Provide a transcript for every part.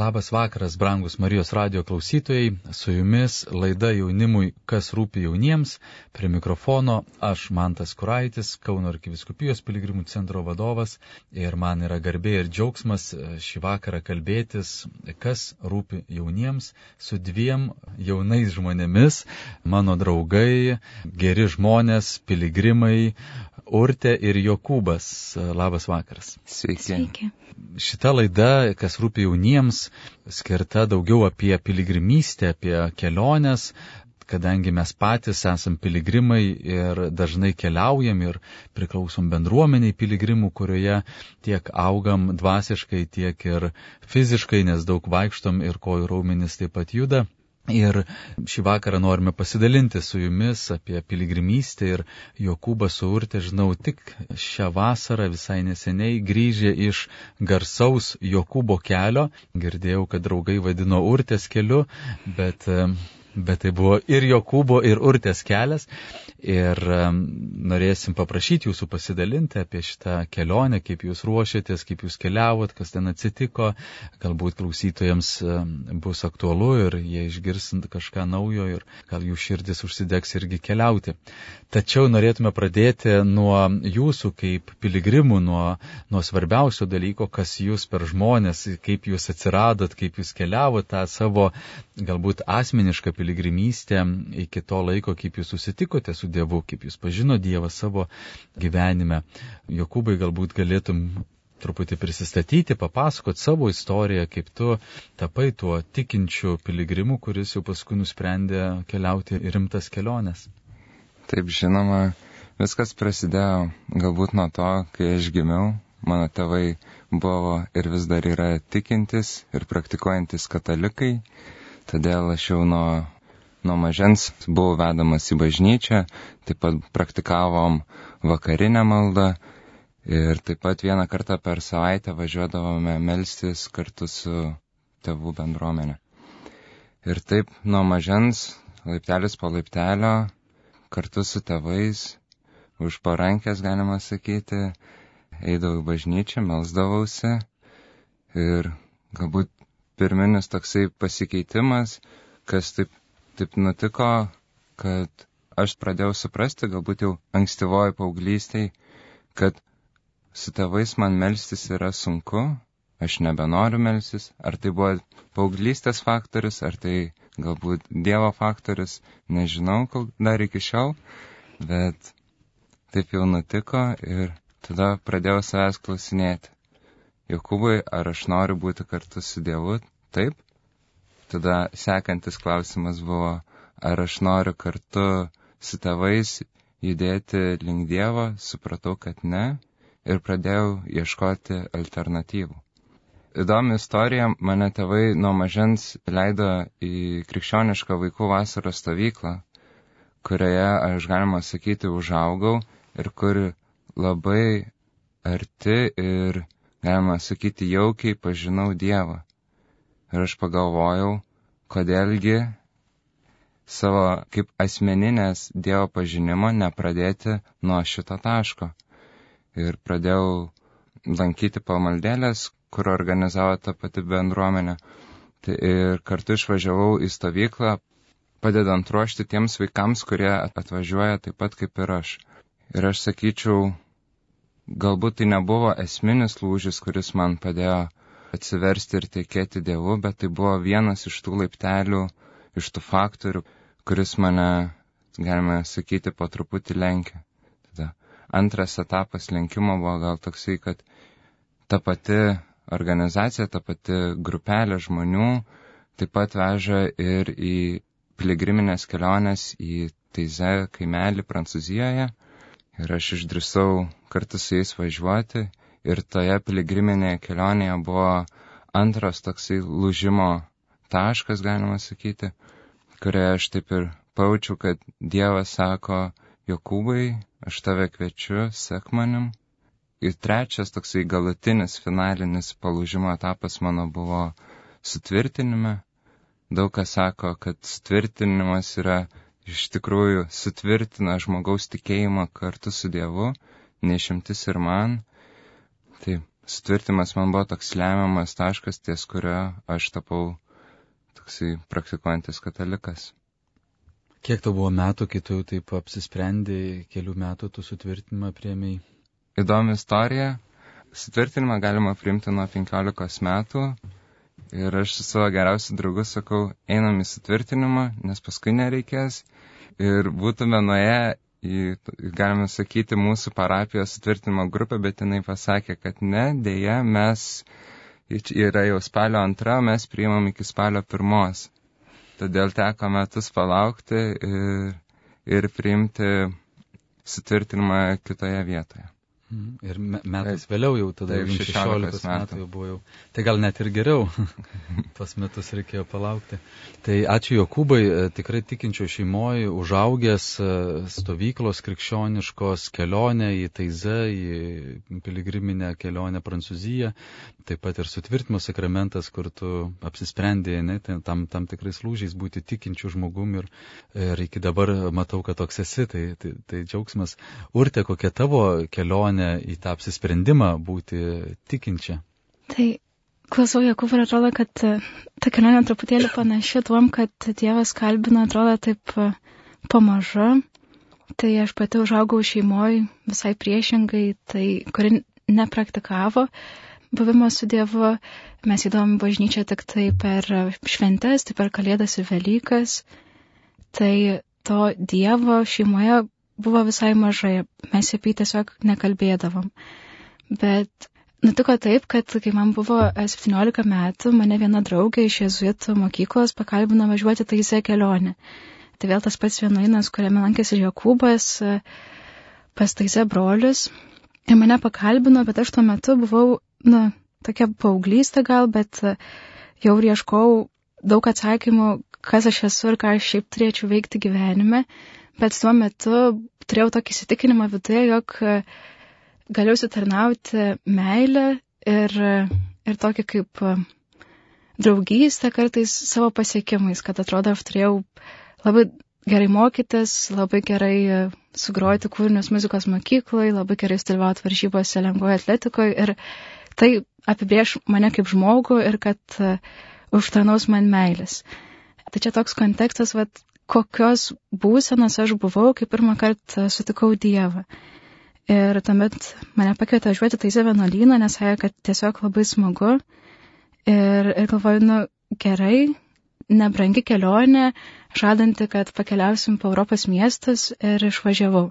Labas vakaras, brangus Marijos radio klausytojai, su jumis laida jaunimui, kas rūpi jauniems, prie mikrofono aš Mantas Kuraitis, Kauno arkiviskupijos piligrimų centro vadovas. Ir man yra garbė ir džiaugsmas e, šį vakarą kalbėtis, kas rūpi jauniems, su dviem jaunais žmonėmis, mano draugai, geri žmonės, piligrimai, Urte ir Jokūbas. Labas vakaras. Sveiki. Sveiki. Šita laida, kas rūpi jauniems, skirta daugiau apie piligrimystę, apie keliones, kadangi mes patys esam piligrimai ir dažnai keliaujam ir priklausom bendruomeniai piligrimų, kurioje tiek augam dvasiškai, tiek ir fiziškai, nes daug vaikštom ir kojų raumenis taip pat juda. Ir šį vakarą norime pasidalinti su jumis apie piligrimystę ir Jokūbą su Urte, žinau, tik šią vasarą visai neseniai grįžę iš garsaus Jokūbo kelio. Girdėjau, kad draugai vadino Urtės keliu, bet bet tai buvo ir Jokūbo, ir Urtės kelias. Ir norėsim paprašyti jūsų pasidalinti apie šitą kelionę, kaip jūs ruošiatės, kaip jūs keliavot, kas ten atsitiko. Galbūt klausytojams bus aktualu ir jie išgirsint kažką naujo ir gal jų širdis užsidegs irgi keliauti. Tačiau norėtume pradėti nuo jūsų kaip piligrimų, nuo, nuo svarbiausio dalyko, kas jūs per žmonės, kaip jūs atsiradot, kaip jūs keliavote tą savo galbūt asmenišką piligrimystę iki to laiko, kaip jūs susitikote su Dievu, kaip jūs pažino Dievą savo gyvenime. Jokūbai galbūt galėtum truputį prisistatyti, papasakot savo istoriją, kaip tu tapai tuo tikinčiu piligrimu, kuris jau paskui nusprendė keliauti rimtas keliones. Taip žinoma, viskas prasidėjo galbūt nuo to, kai aš gimiau. Mano tėvai buvo ir vis dar yra tikintis ir praktikuojantis katalikai. Todėl aš jau nuo, nuo mažens buvau vedamas į bažnyčią, taip pat praktikavom vakarinę maldą ir taip pat vieną kartą per savaitę važiuodavome melstis kartu su tėvų bendruomenė. Ir taip nuo mažens, laiptelis po laiptelio, kartu su tėvais, už parankės galima sakyti, eidavau į bažnyčią, melsdavausi ir galbūt pirminis toksai pasikeitimas, kas taip, taip nutiko, kad aš pradėjau suprasti, galbūt jau ankstyvoji paauglystėj, kad su tėvais man melstis yra sunku, aš nebenoriu melstis, ar tai buvo paauglystės faktorius, ar tai galbūt Dievo faktorius, nežinau kol dar iki šiol, bet taip jau nutiko ir tada pradėjau savęs klausinėti. Jokūbai, ar aš noriu būti kartu su Dievu? Taip. Tada sekantis klausimas buvo, ar aš noriu kartu su tėvais judėti link Dievo, supratau, kad ne ir pradėjau ieškoti alternatyvų. Įdomi istorija, mane tėvai nuo mažens leido į krikščionišką vaikų vasaros stovyklą, kurioje aš galima sakyti užaugau ir kur labai arti ir galima sakyti, jaukiai pažinau Dievą. Ir aš pagalvojau, kodėlgi savo kaip asmeninės Dievo pažinimo nepradėti nuo šito taško. Ir pradėjau lankyti pamaldėlės, kur organizavo tą pati bendruomenę. Tai ir kartu išvažiavau į stovyklą, padedant ruošti tiems vaikams, kurie atvažiuoja taip pat kaip ir aš. Ir aš sakyčiau, Galbūt tai nebuvo esminis lūžis, kuris man padėjo atsiversti ir tikėti Dievu, bet tai buvo vienas iš tų laiptelių, iš tų faktorių, kuris mane, galime sakyti, po truputį lenkia. Tada antras etapas lenkimo buvo gal toksai, kad ta pati organizacija, ta pati grupelė žmonių taip pat veža ir į piligriminės keliones į Teize kaimelį Prancūzijoje Ir aš išdrisau kartu su jais važiuoti ir toje piligriminėje kelionėje buvo antras toksai lūžimo taškas, galima sakyti, kurioje aš taip ir paučiu, kad Dievas sako, Jokūbai, aš tave kviečiu, sek manim. Ir trečias toksai galutinis finalinis palūžimo etapas mano buvo sutvirtinime. Daug kas sako, kad sutvirtinimas yra iš tikrųjų sutvirtina žmogaus tikėjimą kartu su Dievu, nešimtis ir man. Tai sutvirtimas man buvo toks lemiamas taškas, ties kurio aš tapau toksai praktikuojantis katalikas. Kiek tau buvo metų, kai tu taip apsisprendėjai, kelių metų tu sutvirtinimą priemiai? Įdomi istorija. Sutvirtinimą galima priimti nuo 15 metų. Ir aš su savo geriausiu draugu sakau, einam į sutvirtinimą, nes paskui nereikės. Ir būtume nuėję į, galime sakyti, mūsų parapijos sutvirtinimo grupę, bet jinai pasakė, kad ne, dėja, mes, yra jau spalio antra, mes priimam iki spalio pirmos todėl teko metus palaukti ir, ir priimti sutvirtinimą kitoje vietoje. Mhm. Ir metais vėliau jau tada taip, 16 metų. metų jau buvo jau. Tai gal net ir geriau. Tuos metus reikėjo palaukti. Tai ačiū Jokūbai, e, tikrai tikinčio šeimoje, užaugęs e, stovyklos krikščioniškos kelionę į Taizą, į piligriminę kelionę Prancūziją, taip pat ir sutvirtimo sakramentas, kur tu apsisprendėjai, ne, tam, tam tikrais lūžiais būti tikinčių žmogum ir, ir iki dabar matau, kad toks esi, tai, tai, tai džiaugsmas. Urte, kokia tavo kelionė? į tą apsisprendimą būti tikinčia. Tai klausau Jakubą ir atrodo, kad e, ta kelionė truputėlį panaši tuom, kad Dievas kalbina, atrodo taip e, pamažu. Tai aš pati užaugau šeimoje visai priešingai, tai kuri nepraktikavo buvimo su Dievu. Mes įdom bažnyčią tik tai per šventes, tai per Kalėdas ir Velykas. Tai to Dievo šeimoje buvo visai mažai, mes apie jį tiesiog nekalbėdavom. Bet nutiko taip, kad kai man buvo 17 metų, mane viena draugė iš jezuitų mokyklos pakalbino važiuoti taisę kelionę. Tai vėl tas pats vienuolynas, kuriame lankėsi Jokūbas, pas taisę brolius. Ir mane pakalbino, bet aš tuo metu buvau, na, tokia paauglystė gal, bet jau ieškau daug atsakymų, kas aš esu ir ką aš šiaip turėčiau veikti gyvenime bet tuo metu turėjau tokį įsitikinimą viduje, jog e, galėjau sutarnauti meilę ir, ir tokį kaip e, draugystę kartais savo pasiekimais, kad atrodo, aš turėjau labai gerai mokytis, labai gerai e, sugroti kūrinius muzikos mokykloje, labai gerai dalyvauti varžybose lengvoje atletikoje ir tai apibrėž mane kaip žmogų ir kad uh, užtarnaus man meilės. Tai čia toks kontekstas, vat, kokios būsenos aš buvau, kai pirmą kartą sutikau Dievą. Ir tuomet mane pakvietė važiuoti Taizė vienuolyną, nes sakė, kad tiesiog labai smagu. Ir, ir galvoju, nu gerai, nebrangi kelionė, žadanti, kad pakeliausim po Europos miestus ir išvažiavau.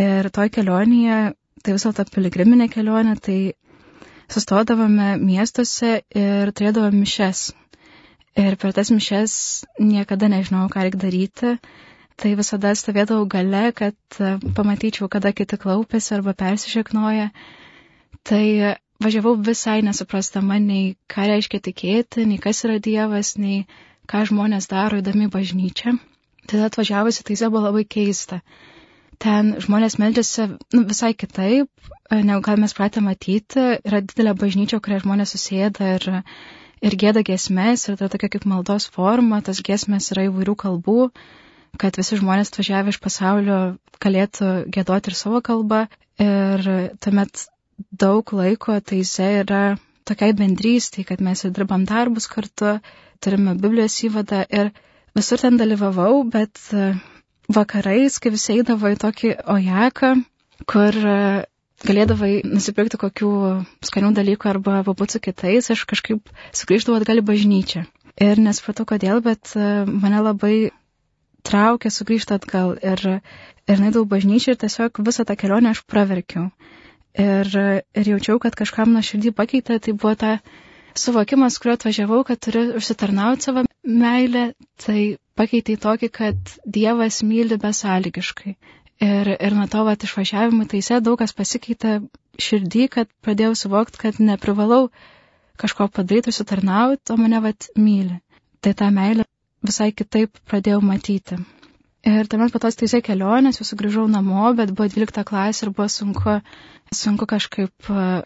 Ir toj kelionėje, tai vis dėlto piligriminė kelionė, tai sustodavome miestuose ir turėdavome mišes. Ir per tas mišes niekada nežinau, ką reikia daryti. Tai visada stovėdavau gale, kad e, pamatyčiau, kada kiti klaupėsi arba persišeknoja. Tai važiavau visai nesuprastama nei ką reiškia tikėti, nei kas yra Dievas, nei ką žmonės daro įdami bažnyčią. Tada atvažiavusi tai buvo labai keista. Ten žmonės meldžiasi nu, visai kitaip, e, negu gal mes pratę matyti. Yra didelė bažnyčia, kurią žmonės susėda ir ir gėda giesmės, ir tai tokia kaip maldos forma, tas giesmės yra įvairių kalbų, kad visi žmonės atvažiavę iš pasaulio galėtų gėdoti ir savo kalbą. Ir tuomet daug laiko taise yra tokiai bendrystėje, kad mes ir dirbam darbus kartu, turime Biblijos įvadą ir visur ten dalyvavau, bet vakarais, kai visi eidavo į tokį ojaką, kur galėdavai nusipirkti kokių skanių dalykų arba pabūti su kitais, aš kažkaip sugrįždavau atgal į bažnyčią. Ir nesupratau kodėl, bet e, mane labai traukė sugrįžti atgal ir, ir naidau bažnyčią ir tiesiog visą tą kelionę aš praverkiau. Ir, ir jaučiau, kad kažkam nuo širdį pakeitė, tai buvo ta suvokimas, kuriuo atvažiavau, kad turiu užsitarnauti savo meilę, tai pakeitė į tokį, kad Dievas myli besąlygiškai. Ir, ir nuo to, vat, išvažiavimų taise daug kas pasikeitė širdį, kad pradėjau suvokti, kad neprivalau kažko padaryti, sutarnauti, o mane vat myli. Tai tą meilę visai kitaip pradėjau matyti. Ir tuomet po tos teisė kelionės jau sugrįžau namo, bet buvo 12 klasė ir buvo sunku, sunku kažkaip uh,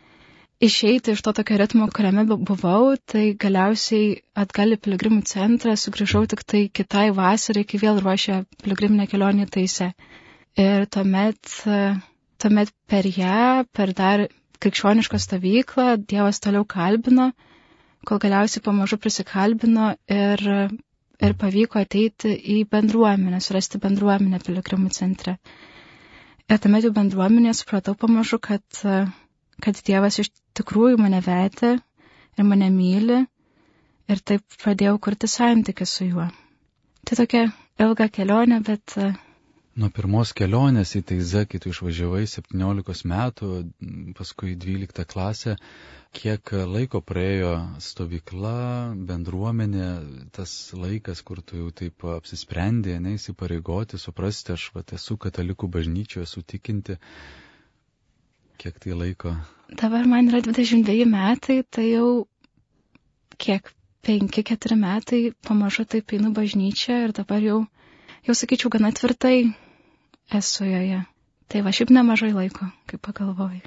išeiti iš to tokio ritmo, kuriame buvau, tai galiausiai atgal į piligrimų centrą sugrįžau tik tai kitai vasarai, kai vėl ruošė piligriminę kelionę taise. Ir tuomet, tuomet per ją, per dar krikščionišką stovyklą, Dievas toliau kalbino, kol galiausiai pamažu prisikalbino ir, ir pavyko ateiti į bendruomenę, surasti bendruomenę piligrimų centre. Ir tame jau bendruomenėje supratau pamažu, kad, kad Dievas iš tikrųjų mane vedė ir mane myli ir taip pradėjau kurti santykių su juo. Tai tokia ilga kelionė, bet Nuo pirmos kelionės į Taizą, kai tu išvažiavai 17 metų, paskui 12 klasę, kiek laiko praėjo stovykla, bendruomenė, tas laikas, kur tu jau taip apsisprendė, neįsipareigoti, suprasti, aš va, esu katalikų bažnyčioje, esu tikinti, kiek tai laiko. Dabar man yra 22 metai, tai jau kiek 5-4 metai pamažu taip einu bažnyčią ir dabar jau, jau sakyčiau, gana tvirtai esu joje. Tai va šiaip nemažai laiko, kaip pagalvojai.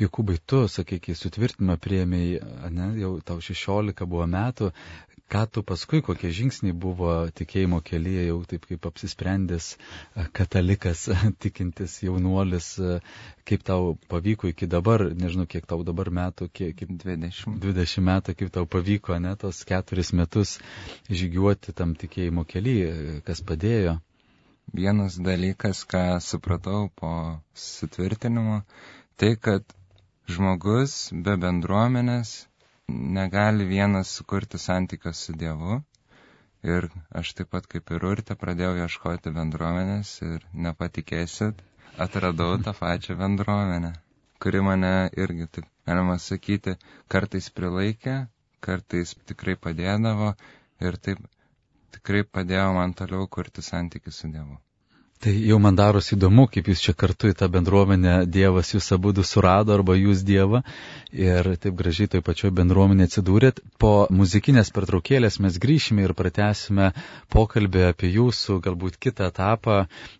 Jokūbai, tu, sakai, kai sutvirtimą priemiai, ne, jau tau 16 buvo metų, ką tu paskui, kokie žingsniai buvo tikėjimo kelyje, jau taip kaip apsisprendęs katalikas, tikintis jaunuolis, kaip tau pavyko iki dabar, nežinau, kiek tau dabar metų, kiek, kaip 20. 20 metų, kaip tau pavyko, ne, tos keturis metus žygiuoti tam tikėjimo kelyje, kas padėjo. Vienas dalykas, ką supratau po sutvirtinimo, tai kad žmogus be bendruomenės negali vienas sukurti santykio su Dievu. Ir aš taip pat kaip ir urte pradėjau ieškoti bendruomenės ir nepatikėsit, atradau tą pačią bendruomenę, kuri mane irgi, taip galima sakyti, kartais prilaikė, kartais tikrai padėdavo ir taip tikrai padėjo man toliau kurti santykių su Dievu. Tai jau man darosi įdomu, kaip jūs čia kartu į tą bendruomenę Dievas jūs abu surado arba jūs Dievą ir taip gražiai toj pačioj bendruomenė atsidūrėt. Po muzikinės pertraukėlės mes grįšime ir pratęsime pokalbį apie jūsų galbūt kitą etapą,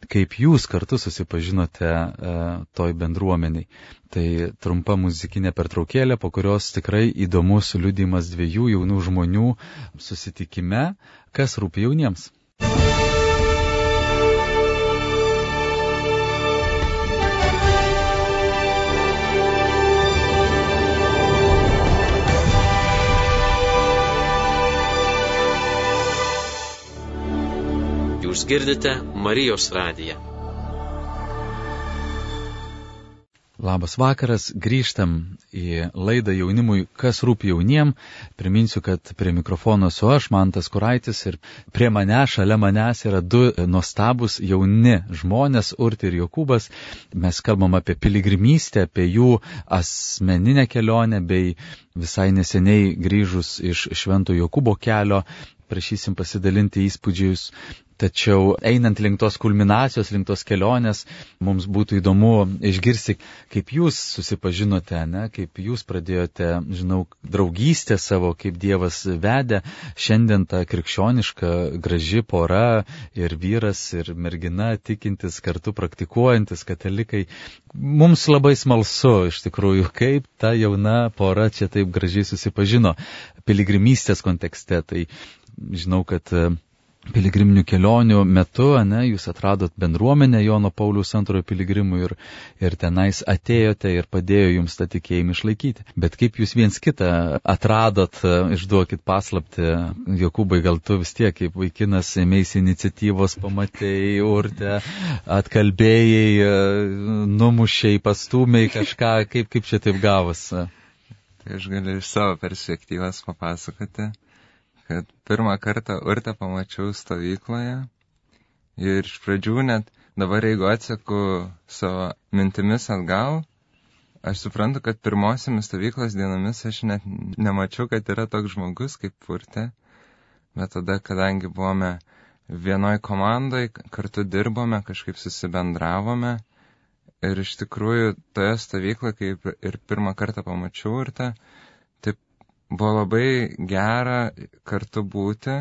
kaip jūs kartu susipažinote e, toj bendruomeniai. Tai trumpa muzikinė pertraukėlė, po kurios tikrai įdomus liudimas dviejų jaunų žmonių susitikime, kas rūpi jauniems. Jūs girdite Marijos radiją. Labas vakaras, grįžtam į laidą jaunimui, kas rūpi jauniem. Priminsiu, kad prie mikrofono su aš, Mantas Kuraitis, ir prie mane, šalia manęs yra du nuostabus jauni žmonės, Urti ir Jokūbas. Mes kalbam apie piligrimystę, apie jų asmeninę kelionę, bei visai neseniai grįžus iš Švento Jokūbo kelio prašysim pasidalinti įspūdžius Tačiau einant link tos kulminacijos, link tos kelionės, mums būtų įdomu išgirsti, kaip jūs susipažinote, ne, kaip jūs pradėjote, žinau, draugystę savo, kaip Dievas vedė. Šiandien ta krikščioniška, graži pora ir vyras, ir mergina, tikintis, kartu praktikuojantis katalikai. Mums labai smalsu, iš tikrųjų, kaip ta jauna pora čia taip gražiai susipažino piligrimystės kontekste. Tai žinau, kad piligriminių kelionių metu, ne, jūs atradot bendruomenę Jono Paulius antrojo piligrimų ir, ir tenais atėjote ir padėjo jums tą tikėjimą išlaikyti. Bet kaip jūs viens kitą atradot, išduokit paslapti, Jokūbai, gal tu vis tiek kaip vaikinas ėmėsi iniciatyvos, pamatėjai urtę, atkalbėjai, numušiai, pastūmiai kažką, kaip, kaip čia taip gavosi. Tai aš galiu iš savo perspektyvos papasakoti kad pirmą kartą urtę pamačiau stovykloje. Ir iš pradžių net dabar jeigu atseku savo mintimis atgal, aš suprantu, kad pirmosiamis stovyklos dienomis aš net nemačiau, kad yra toks žmogus kaip urtė, bet tada, kadangi buvome vienoj komandai, kartu dirbome, kažkaip susibendravome. Ir iš tikrųjų toje stovykloje, kaip ir pirmą kartą pamačiau urtę, Buvo labai gera kartu būti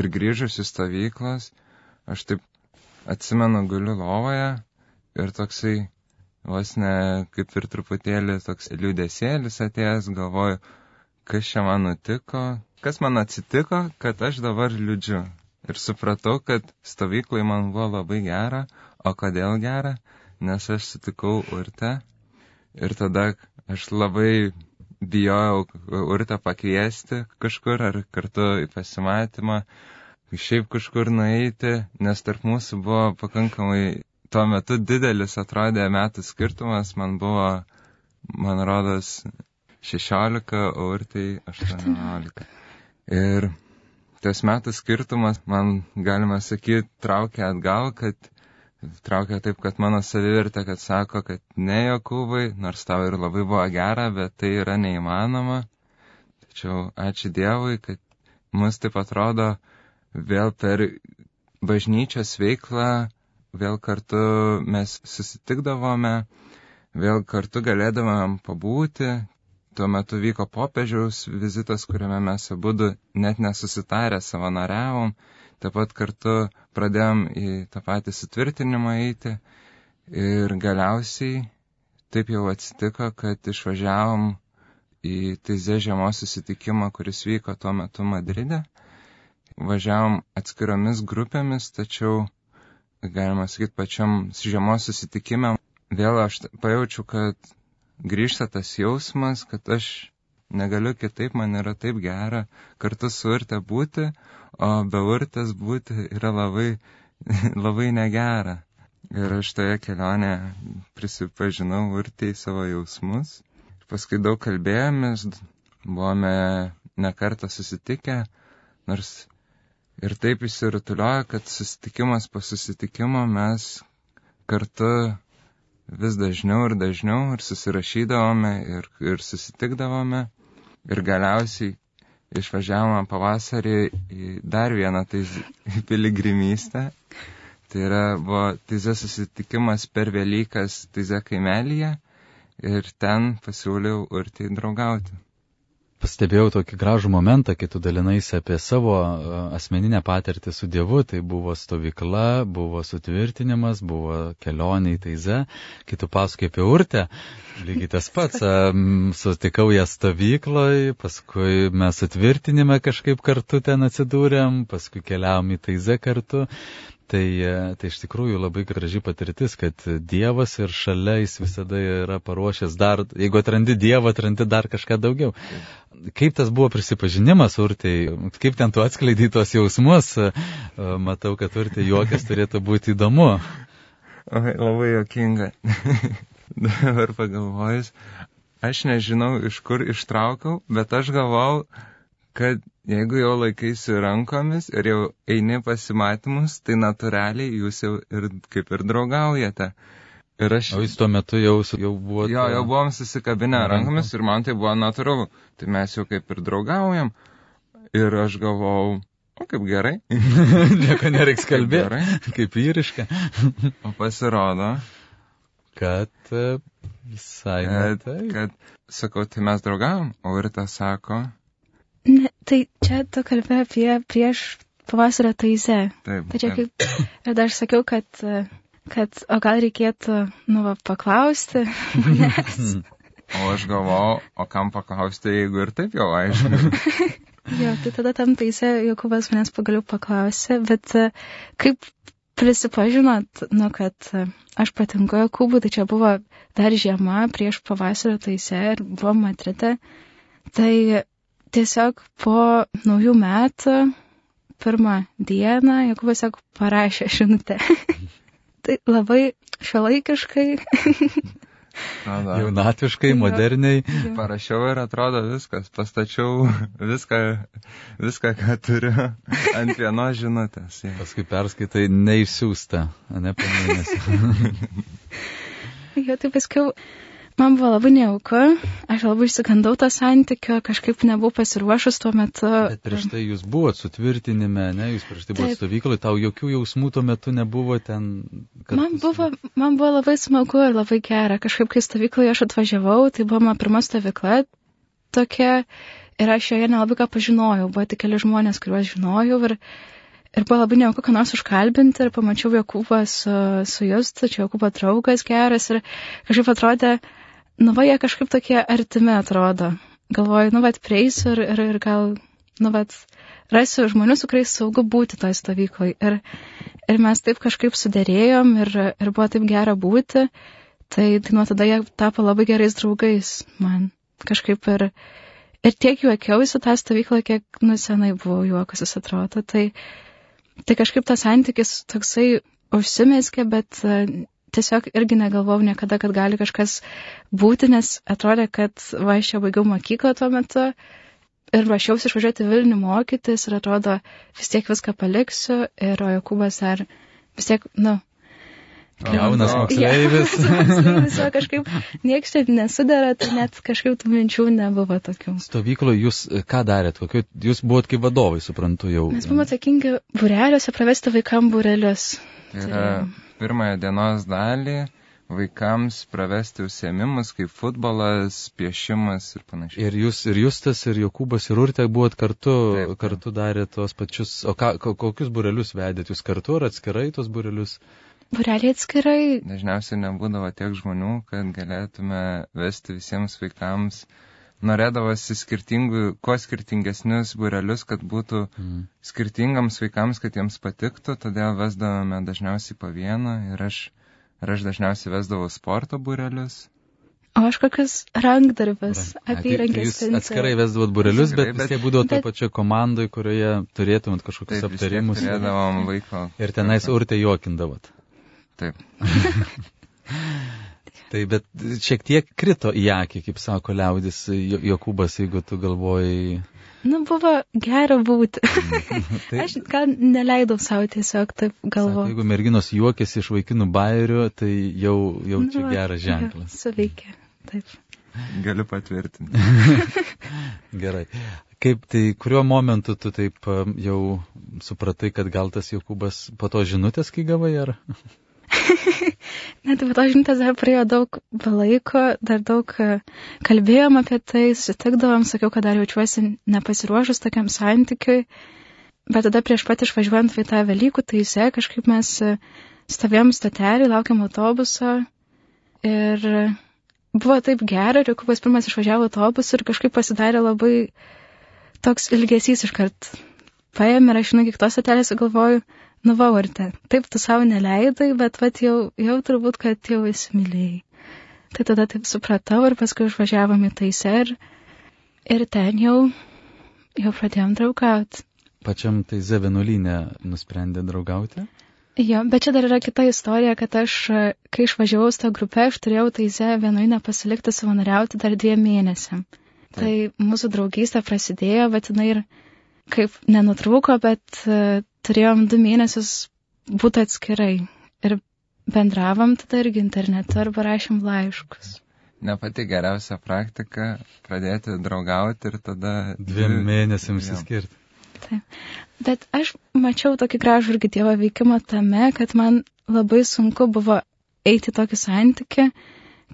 ir grįžus į stovyklas, aš taip atsimenu, guliu lovoje ir toksai vos ne kaip ir truputėlį toks liūdėsėlis atėjęs, galvoju, kas čia man nutiko, kas man atsitiko, kad aš dabar liūdžiu. Ir supratau, kad stovyklai man buvo labai gera, o kodėl gera, nes aš sutikau urtę. Ir tada aš labai bijojau urtą pakviesti kažkur ar kartu į pasimatymą, šiaip kažkur nueiti, nes tarp mūsų buvo pakankamai tuo metu didelis atrodė metų skirtumas, man buvo, man rodos, 16, o urtai 18. Ir tas metų skirtumas man, galima sakyti, traukia atgal, kad traukia taip, kad mano savivertė, kad sako, kad ne Jokūbai, nors tau ir labai buvo gera, bet tai yra neįmanoma. Tačiau ačiū Dievui, kad mus taip atrodo vėl per bažnyčios veiklą, vėl kartu mes susitikdavome, vėl kartu galėdavome pabūti. Tuo metu vyko popiežiaus vizitas, kuriame mes abu net nesusitarę savanoriavom Taip pat kartu pradėjom į tą patį sutvirtinimą eiti ir galiausiai taip jau atsitiko, kad išvažiavom į Teize žiemos susitikimą, kuris vyko tuo metu Madride. Važiavom atskiromis grupėmis, tačiau, galima sakyti, pačiam žiemos susitikime vėl aš pajaučiu, kad grįžta tas jausmas, kad aš negaliu kitaip, man yra taip gera kartu su urte būti, o be urtės būti yra labai, labai negera. Ir aš toje kelionėje prisipažinau urtei savo jausmus. Paskui daug kalbėjomės, buvome nekartą susitikę, nors ir taip įsirutuliojo, kad susitikimas po susitikimo mes kartu vis dažniau ir dažniau ir susirašydavome ir, ir susitikdavome. Ir galiausiai išvažiavome pavasarį į dar vieną taiz, piligrimystę. Tai yra, buvo taize susitikimas per Velykas taize kaimelyje ir ten pasiūliau urtai draugauti pastebėjau tokį gražų momentą, kai tu dalinaisi apie savo asmeninę patirtį su Dievu, tai buvo stovykla, buvo sutvirtinimas, buvo kelionė į Taize, kai tu pasakai apie urtę, lygiai tas pats, sutikau ją stovykloje, paskui mes sutvirtinime kažkaip kartu ten atsidūrėm, paskui keliavom į Taize kartu. Tai, tai iš tikrųjų labai graži patirtis, kad Dievas ir šalia jis visada yra paruošęs dar, jeigu atrandi Dievą, atrandi dar kažką daugiau. Kaip tas buvo prisipažinimas, urtai, kaip ten tu atskleidai tos jausmus, matau, kad urtai juokas turėtų būti įdomu. O, labai jokinga. Dabar pagalvojus, aš nežinau, iš kur ištraukau, bet aš galvau, kad jeigu jau laikaisi rankomis ir jau eini pasimatymus, tai natūraliai jūs jau ir kaip ir draugaujate. Ir aš... O jūs tuo metu jau, jau buvote... Jo, jau buvom susikabinę rankomis ir man tai buvo natūralu. Tai mes jau kaip ir draugaujam. Ir aš galvau, o kaip gerai. Nieko nereiks kalbėti. kaip vyriška. o pasirodo, kad e, visai. Kad, kad, sakau, tai mes draugavom, o ir tas sako, Ne, tai čia tu kalbė apie prieš pavasario taizę. Taip. Tai čia kaip, ir dar sakiau, kad, kad o gal reikėtų, nu, va, paklausti manęs. O aš galvojau, o kam paklausti, jeigu ir taip jau aišku. jo, tai tada tam taise Jokubas manęs pagaliau paklausė, bet kaip prisipažinot, nu, kad aš patinku Jokubui, tai čia buvo dar žiema prieš pavasario taise ir buvo matrite. Tai tiesiog po naujų metų, pirmą dieną, Jokubas tiesiog parašė žinutę. tai labai šiuolaikiškai. Jaunatviškai, moderniai. Parašiau ir atrodo viskas, pastačiau viską, viską, ką turiu ant vienos žinutės. Ja. Paskui perskaitai neišsiųsta, ne po mėnesį. jo, tai paskiau Man buvo labai nejauku, aš labai išsigandau tą santykio, kažkaip nebuvau pasiruošus tuo metu. Bet prieš tai jūs buvote sutvirtinime, ne, jūs prieš tai buvote stovykloje, tau jokių jausmų tuo metu nebuvo ten. Man buvo, man buvo labai smagu ir labai gera. Kažkaip, kai stovykloje aš atvažiavau, tai buvo mano pirma stovykla tokia ir aš joje nelabai ką pažinojau, buvo tik keli žmonės, kuriuos žinojau ir Ir buvo labai neauku, ką nors užkalbinti ir pamačiau Jokūbą su, su Justu, čia Jokūbo draugas geras ir kažkaip atrodė, nu va, jie kažkaip tokie artimi atrodo. Galvoju, nu va, prieisiu ir, ir, ir gal, nu va, rasiu žmonių, su kuriais saugu būti toj stovykloje. Ir, ir mes taip kažkaip sudėrėjom ir, ir buvo taip gera būti. Tai, tai nuo tada jie tapo labai gerais draugais man. Kažkaip ir, ir tiek juokiausi tą stovyklą, kiek nu senai buvau juokusis atrodo. Tai, tai kažkaip tas santykis toksai užsimeskė, bet tiesiog irgi negalvojau niekada, kad gali kažkas būti, nes atrodė, kad va, aš čia baigiau mokyklą tuo metu ir ruošiausi išvažiuoti Vilnių mokytis ir atrodo, vis tiek viską paliksiu ir o Jokūbas ar vis tiek, nu. Jaunas moksleivis. Ja, moksleivis jo kažkaip nieks čia nesudara, tai net kažkaip tų minčių nebuvo tokių. Stovykloje jūs e, ką darėt? Kokiu, jūs buvot kaip vadovai, suprantu jau. Mes buvome atsakingi būreliuose pravesti vaikam būrelius. Tai yra pirmąją dienos dalį vaikams pravesti užsiemimus kaip futbolas, piešimas ir panašiai. Ir jūs, ir Justas, ir Jokūbas, ir Urtė buvot kartu, Taip, taip. kartu darė tuos pačius, o ką, ko- kokius burelius vedėt jūs kartu ar atskirai tuos burelius? Būreliai atskirai. Dažniausiai nebūdavo tiek žmonių, kad galėtume vesti visiems vaikams. Norėdavosi skirtingų, kuo skirtingesnius burelius, kad būtų Mm. skirtingams vaikams, kad jiems patiktų, todėl vesdavome dažniausiai po vieną ir aš, ir aš dažniausiai vesdavau sporto burelius. O aš kokius rankdarbis, Ai, tai- tai. Jūs atskirai vesdavot burelius, Atskirai, bet vis bet- tiek būdavo toje bet- pačioje komandoje, kurioje turėtumėt kažkokius Taip, aptarimus. turėdavom vaiko. Ir tenais urtė juokindavot. Taip. Tai bet šiek tiek krito į akį, kaip sako liaudis Jo- Jokūbas, jeigu tu galvojai. Nu, buvo gera būti. Tai, Aš gal neleidau savo tiesiog taip sako, galvoti. jeigu merginos juokėsi iš vaikinų bairių, tai jau, jau čia Nu, geras ženklas. jo, Suveikė. Taip. Galiu patvirtinti. Gerai. Kaip tai, kuriuo momentu tu taip um, jau supratai, kad gal tas Jokūbas po to žinutės, kai gavai, ar? Net po to žinutės dar praėjo daug laiko, dar daug e, kalbėjom apie tai, susitikdavom, sakiau, kad dar jaučiuosi nepasiruošus tokiam santykiui. Bet tada prieš pat išvažiuojant į tą Velykų taisę, kažkaip mes e, stovėjom stotelį, laukiam autobuso ir e, buvo taip gera, ir Jokubas pirmas išvažiavo autobusu ir kažkaip pasidarė labai toks ilgesys iškart. Paėmė ir aš žinai, kiek tos stotelės galvoju, nu va, Urte, taip tu savo neleidai, bet vat jau, jau turbūt, kad jau įsimylėjai. Tai tada taip supratau ir paskui išvažiavom į taisę ir, ir ten jau, jau pradėjom draugauti. Pačiam tai Zevenulinė nusprendė draugauti? Jo, bet čia dar yra kita istorija, kad aš, kai išvažiavau su tą grupę, aš turėjau taise vienuinę pasilikti savanoriauti dar dviem mėnesiam. Tai mūsų draugystė prasidėjo, bet jinai ir kaip nenutrūko, bet turėjom du mėnesius būti atskirai. Ir bendravom tada irgi internetu arba rašėm laiškus. Ne pati geriausia praktika pradėti draugauti ir tada... Dviem mėnesiams įskirti. Bet aš mačiau tokį gražų irgi Dievo veikimą tame, kad man labai sunku buvo eiti tokį santyki,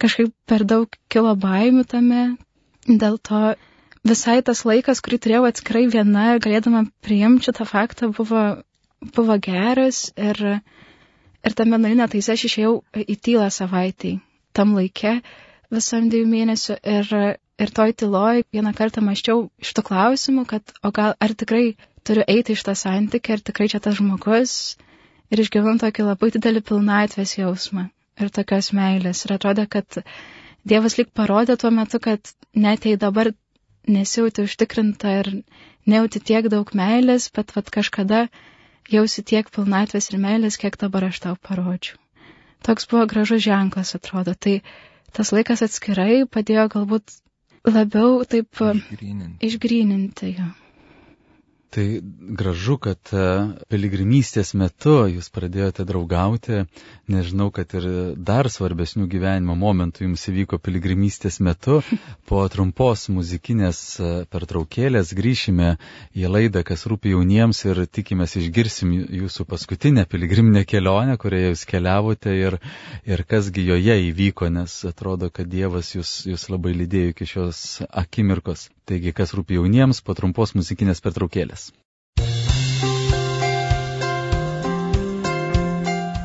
kažkaip per daug kilo baimių tame, dėl to visai tas laikas, kurį turėjau atskirai viena galėdama priimti šitą faktą, buvo, buvo geras ir, ir tame nulinė taise aš išėjau į tylą savaitį, tam laikė visam dviejų mėnesių ir, ir toj tyloj vieną kartą maščiau iš tų klausimų, kad o gal ar tikrai turiu eiti iš tą santykį, ar tikrai čia tas žmogus ir išgyvenu tokį labai didelį pilnatvės jausmą ir tokios meilės. Ir atrodo, kad Dievas lik parodė tuo metu, kad net jei dabar nesijauti užtikrinta ir nejauti tiek daug meilės, bet vat kažkada jausi tiek pilnatvės ir meilės, kiek dabar aš tau parodžiau. Toks buvo gražus ženklas, atrodo. Tai tas laikas atskirai padėjo galbūt labiau taip Išgryninti. išgryninti jo. Tai gražu, kad e, piligrimystės metu jūs pradėjote draugauti. Nežinau, kad ir dar svarbesnių gyvenimo momentų jums įvyko piligrimystės metu. Po trumpos muzikinės e, pertraukėlės grįšime į laidą, kas rūpi jauniems ir tikimės išgirsim jūsų paskutinę piligriminę kelionę, kurioje jūs keliavote ir, ir kasgi joje įvyko, nes atrodo, kad Dievas jūs, jūs labai lydėjo iki šios akimirkos. Taigi, kas rūpi jauniems, po trumpos muzikinės pertraukėlės.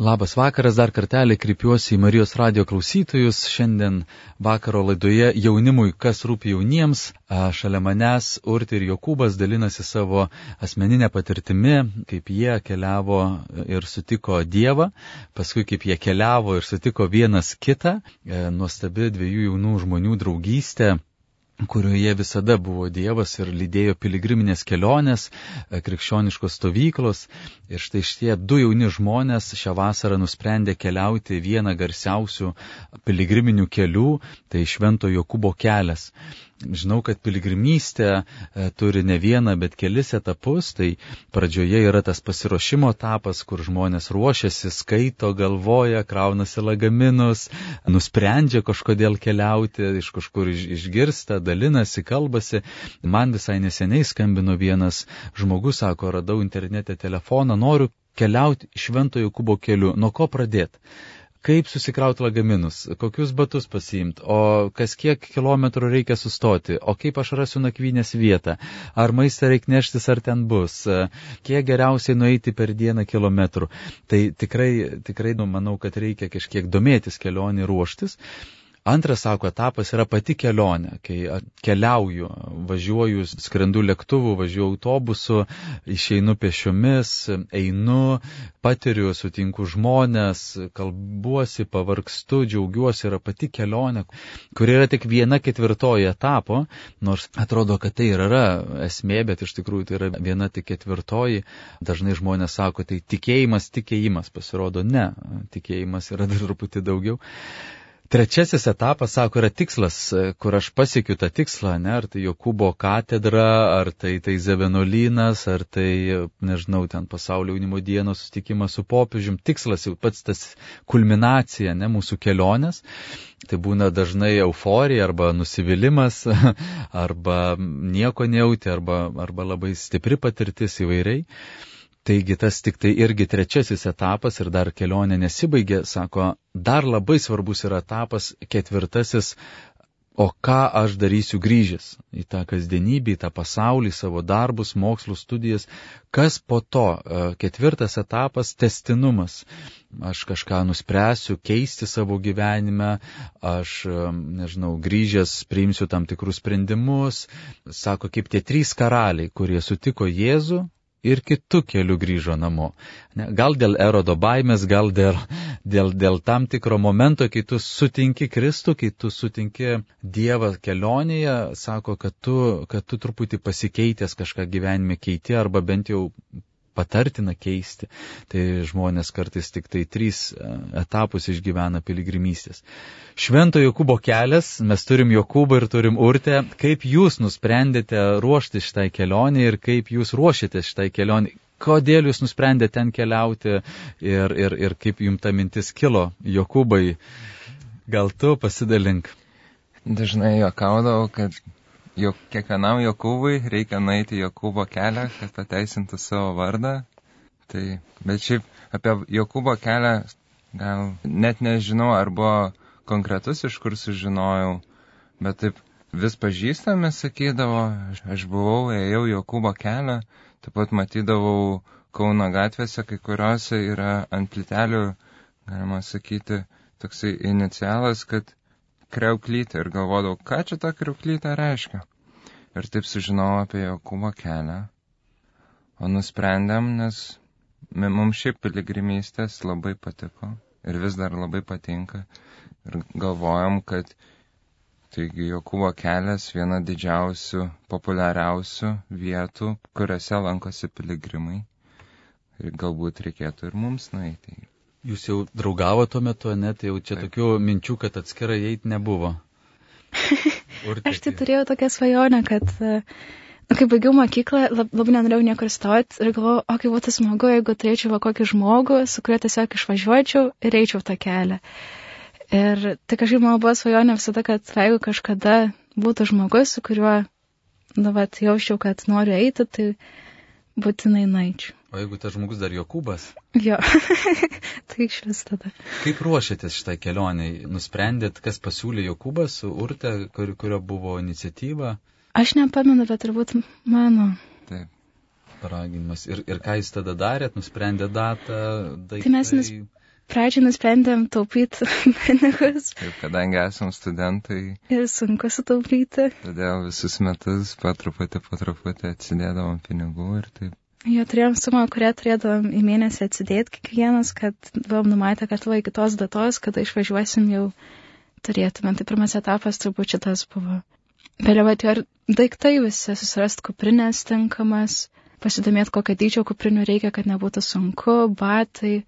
Labas vakaras, dar kartelį kreipiuosi į Marijos radio klausytojus. Šiandien vakaro laidoje jaunimui, kas rūpi jauniems, šalia manęs Urti ir Jokūbas dalinasi savo asmeninę patirtimi, kaip jie keliavo ir sutiko Dievą, paskui kaip jie keliavo ir sutiko vienas kitą, e, nuostabi dviejų jaunų žmonių draugystė kurioje visada buvo Dievas ir lydėjo piligriminės kelionės, e, krikščioniškos stovyklos. Ir štai šitie du jauni žmonės šią vasarą nusprendė keliauti vieną garsiausių piligriminių kelių, tai Švento Jokūbo kelias. Žinau, kad piligrimystė e, turi ne vieną, bet kelis etapus. Tai pradžioje yra tas pasiruošimo etapas, kur žmonės ruošiasi, skaito, galvoja, kraunasi lagaminus, nusprendžia kažkodėl keliauti, iš kažkur išgirsta, dalinasi, kalbasi. Man visai neseniai skambino vienas žmogus, sako, radau internete telefoną, noriu keliauti šventojo kubo keliu. Nuo ko pradėti? kaip susikrauti lagaminus, kokius batus pasiimti, o kas kiek kilometrų reikia sustoti, o kaip aš rasiu nakvynės vietą, ar maistą reikia neštis, ar ten bus, kiek geriausiai nueiti per dieną kilometrų. Tai tikrai, tikrai nu, manau, kad reikia kažkiek domėtis kelionį ruoštis. Antras, sako, etapas yra pati kelionė, kai keliauju, važiuoju, skrendu lėktuvu, važiuoju autobusu, išeinu pešiomis, einu, patiriu, sutinku žmonės, kalbuosi, pavargstu, džiaugiuosi, yra pati kelionė, kuri yra tik viena ketvirtoji etapo, nors atrodo, kad tai ir yra esmė, bet iš tikrųjų tai yra viena tik ketvirtoji. Dažnai žmonės sako, tai tikėjimas, tikėjimas, pasirodo, ne, tikėjimas yra dar truputį daugiau. Trečiasis etapas, sako, yra tikslas, kur aš pasiekiu tą tikslą, ne, ar tai Jokūbo katedra, ar tai, tai Zevenolinas, ar tai, nežinau, ten pasaulio jaunimo dienos susitikimas su popiežium. Tikslas jau pats tas kulminacija, ne, mūsų kelionės. Tai būna dažnai euforija arba nusivylimas, arba nieko nejauti, arba, arba labai stipri patirtis įvairiai. Taigi tas tik tai irgi trečiasis etapas ir dar kelionė nesibaigė, sako, dar labai svarbus yra etapas ketvirtasis, o ką aš darysiu grįžęs į tą kasdienybę, į tą pasaulį, savo darbus, mokslus, studijas, kas po to e, ketvirtas etapas - testinumas. Aš kažką nuspręsiu keisti savo gyvenime, aš, e, nežinau, grįžęs priimsiu tam tikrus sprendimus. Sako, kaip tie trys karaliai, kurie sutiko Jėzų, ir kitų kelių grįžo namo. Gal dėl erodo baimės, gal dėl, dėl, dėl tam tikro momento, kai tu sutinki Kristų, kai tu sutinki Dievą kelionėje, sako, kad tu, kad tu truputį pasikeitęs kažką gyvenime keiti arba bent jau patartina keisti. Tai žmonės kartais tik tai trys e, etapus išgyvena piligrimystės. Švento Jokūbo kelias, mes turim Jokūbą ir turim Urtę. Kaip jūs nusprendėte ruošti šitai kelionį ir kaip jūs ruošėte šitai kelionį? Kodėl jūs nusprendėte ten keliauti ir, ir, ir kaip jums ta mintis kilo, Jokūbai? Gal tu pasidalink? Dažnai juokaudavau, kad jog kiekvienam Jokūbui reikia nueiti Jokūbo kelią, kad pateisintų savo vardą. Tai, bet šiaip apie Jokūbo kelią gal net nežinau, ar buvo konkretus, iš kur sužinojau, bet taip vis pažįstami sakydavo, aš buvau, ėjau Jokūbo kelią, taip pat matydavau Kauno gatvėse, kai kuriuose yra ant plitelių, galima sakyti, toksai inicialas, kad kreuklytę ir galvodavau, ką čia ta kreuklytė reiškia. Ir taip sužinojau apie Jokūbo kelią. O nusprendėm, nes mums šiaip piligrimystės labai patiko ir vis dar labai patinka. Ir galvojam, kad taigi Jokūbo kelias viena didžiausių, populiariausių vietų, kuriuose lankosi piligrimai. Ir galbūt reikėtų ir mums nueiti. Jūs jau draugavo tuo metu, net tai jau čia Taip. tokių minčių, kad atskirai eiti nebuvo. Aš tai turėjau tokią svajonę, kad nu, kai baigiau mokyklą, lab, labai nenorėjau niekur stoti ir galvojau, o kaip būtų smagu, jeigu turėčiau va kokį žmogų, su kuriuo tiesiog išvažiuočiau ir eičiau tą kelią. Ir tai kažkaip mano buvo svajonė visada, kad jeigu kažkada būtų žmogus, su kuriuo, nu, va, jausčiau, kad noriu eiti, tai būtinai naičiau. O jeigu tas žmogus dar Jokūbas? Jo, tai iš vis tada. Kaip ruošėtės šitai kelioniai? Nusprendėt, kas pasiūlė Jokūbas su Urte, kur, kurio buvo iniciatyva? Aš nepamenu, bet turbūt mano. Taip. Paraginimas. Ir, ir ką jūs tada darėt? Nusprendė datą? Daiktai? Tai mes nus... pradžiai nusprendėm taupyti pinigus Taip, kadangi esam studentai, ir sunku sutaupyti. todėl visus metus po truputį, po truputį atsidėdavom pinigų ir taip. Jo turėjom sumą, kurią turėdavom į mėnesį atsidėti kiekvienas, kad buvom numatę, kad va iki tos datos, kada išvažiuosim jau turėtume. Tai pirmas etapas turbūt šitas buvo. Vėliau atėjo ir daiktai visi, susirast kuprinės tinkamas, pasidomėti, kokio dydžio kuprinių reikia, kad nebūtų sunku, batai,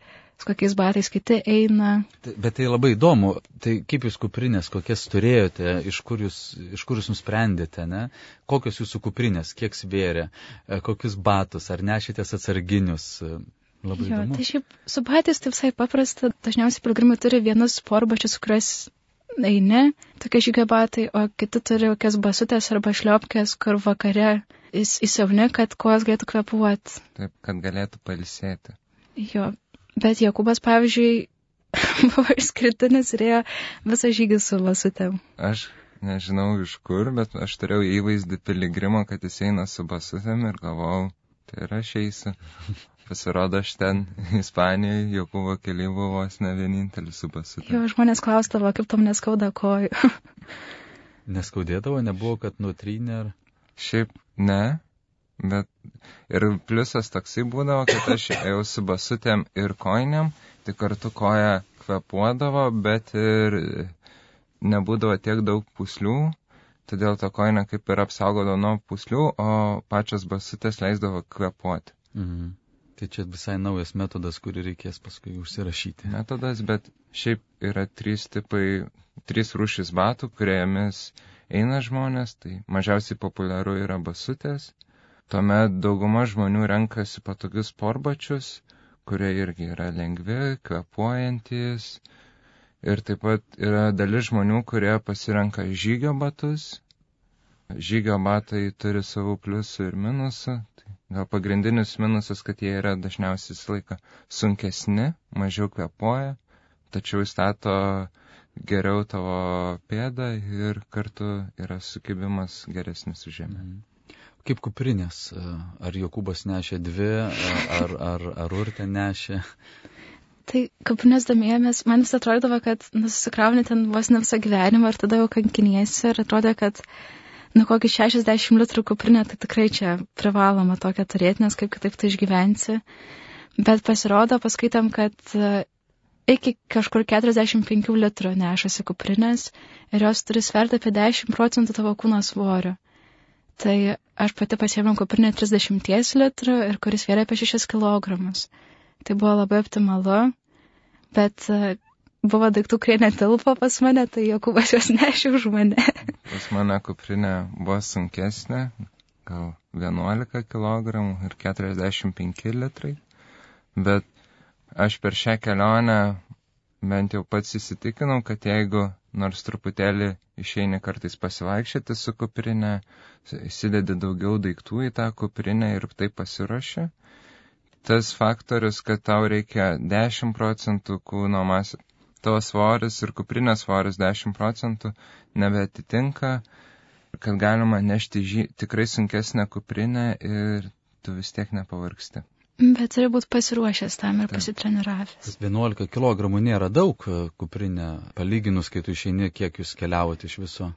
su kokiais batais kiti eina. Tai- Bet tai labai įdomu, tai kaip jūs kuprinės, kokias turėjote, iš kur jūs, iš kur jūs nusprendėte, ne? Kokios jūsų kuprinės, kiek svėrė, e, kokius batus, ar nešitės atsarginius. e, Labai Jo, įdomu. tai šiaip su batais tai visai paprasta. Dažniausiai pilgrimai turi vienus sporbačius, kuriuos eini, tokie žygio batai, o kiti turi kokias basutės arba šliopkės, kur vakare įs- įsiauni, kad kojos galėtų kvepuoti. Taip, kad galėtų palisėti. Jo, bet Jokubas, pavyzdžiui, buvo išskirtinis ir ėjo visą žygį su basutėm. Aš nežinau iš kur, bet aš turėjau įvaizdį piligrimo, kad jis eina su basutėm ir galvojau, tai ir aš eisiu. Pasirodo, aš ten Ispanijoje, Jokūbo keli buvo vos ne vienintelis su basutėm. Jo, žmonės klausdavo, kaip tam neskauda kojų. Neskaudėdavo, nebuvo, kad nutrynė ar... Šiaip ne, bet ir pliusas toksai būdavo, kad aš ėjau su basutėm ir koinėm, tai kartu koja kvepuodavo, bet ir nebūdavo tiek daug puslių, todėl ta koinė kaip ir apsaugodavo nuo puslių, o pačios basutės leisdavo kvepuoti. Mhm. Tai čia visai naujas metodas, kurį reikės paskui užsirašyti. Metodas, bet šiaip yra trys tipai, trys rūšis batų, kuriomis eina žmonės, tai mažiausiai populiaru yra basutės. Tuomet dauguma žmonių renkasi patogius porbačius, kurie irgi yra lengvi, kvepuojantis. Ir taip pat yra dalis žmonių, kurie pasirenka žygio batus. Žygio batai turi savų pliusų ir minusų. Tai gal pagrindinis minusas, kad jie yra dažniausiai visą laiką sunkesni, mažiau kvepuoja, tačiau įstato geriau tavo pėdą ir kartu yra sukibimas geresnis už žemę. Mhm. Kaip kuprinės? e, Ar Jokūbas nešė dvi, a- ar, ar, ar urtė nešė? Tai kapinės domėjomės, man vis atrodavo, kad nusikrauni ten vos ne visą gyvenimą ir tada jau kankiniesi ir atrodė, kad nu kokį 60 litrų kuprinę tai tikrai čia privaloma tokia turėti, nes kaip kitaip tai išgyvensi. Bet pasirodo, paskaitėm, kad e, iki kažkur 45 litrų nešasi kuprinės ir jos turi sverti apie 10 procentų tavo kūno svorio. Tai aš pati pasiėmiau kuprinę 30 litrų ir kuris svėrė apie 6 kg. Tai buvo labai optimalu, bet e, buvo daiktų, kurie netilpo pas mane, tai Jokūbas juos nešė už mane. Pas mane kuprinė buvo sunkesnė, gal 11 kg ir 45 litrai, bet aš per šią kelionę bent jau pats įsitikinau, kad jeigu nors truputėlį išeini kartais pasivaikščioti su kuprinė, įsidedi daugiau daiktų į tą kuprinę ir taip pasiruoši, tas faktorius, kad tau reikia 10 procentų kūno masės, tavo svoris ir kuprinės svoris 10 procentų nebeatitinka, kad galima nešti žy... tikrai sunkesnę kuprinę ir tu vis tiek nepavargsti. Bet turi būti pasiruošęs tam ir Taip. pasitreniravęs. Tas 11 kg nėra daug kuprinė, palyginus, kai tu išeini, kiek jūs keliavote iš viso.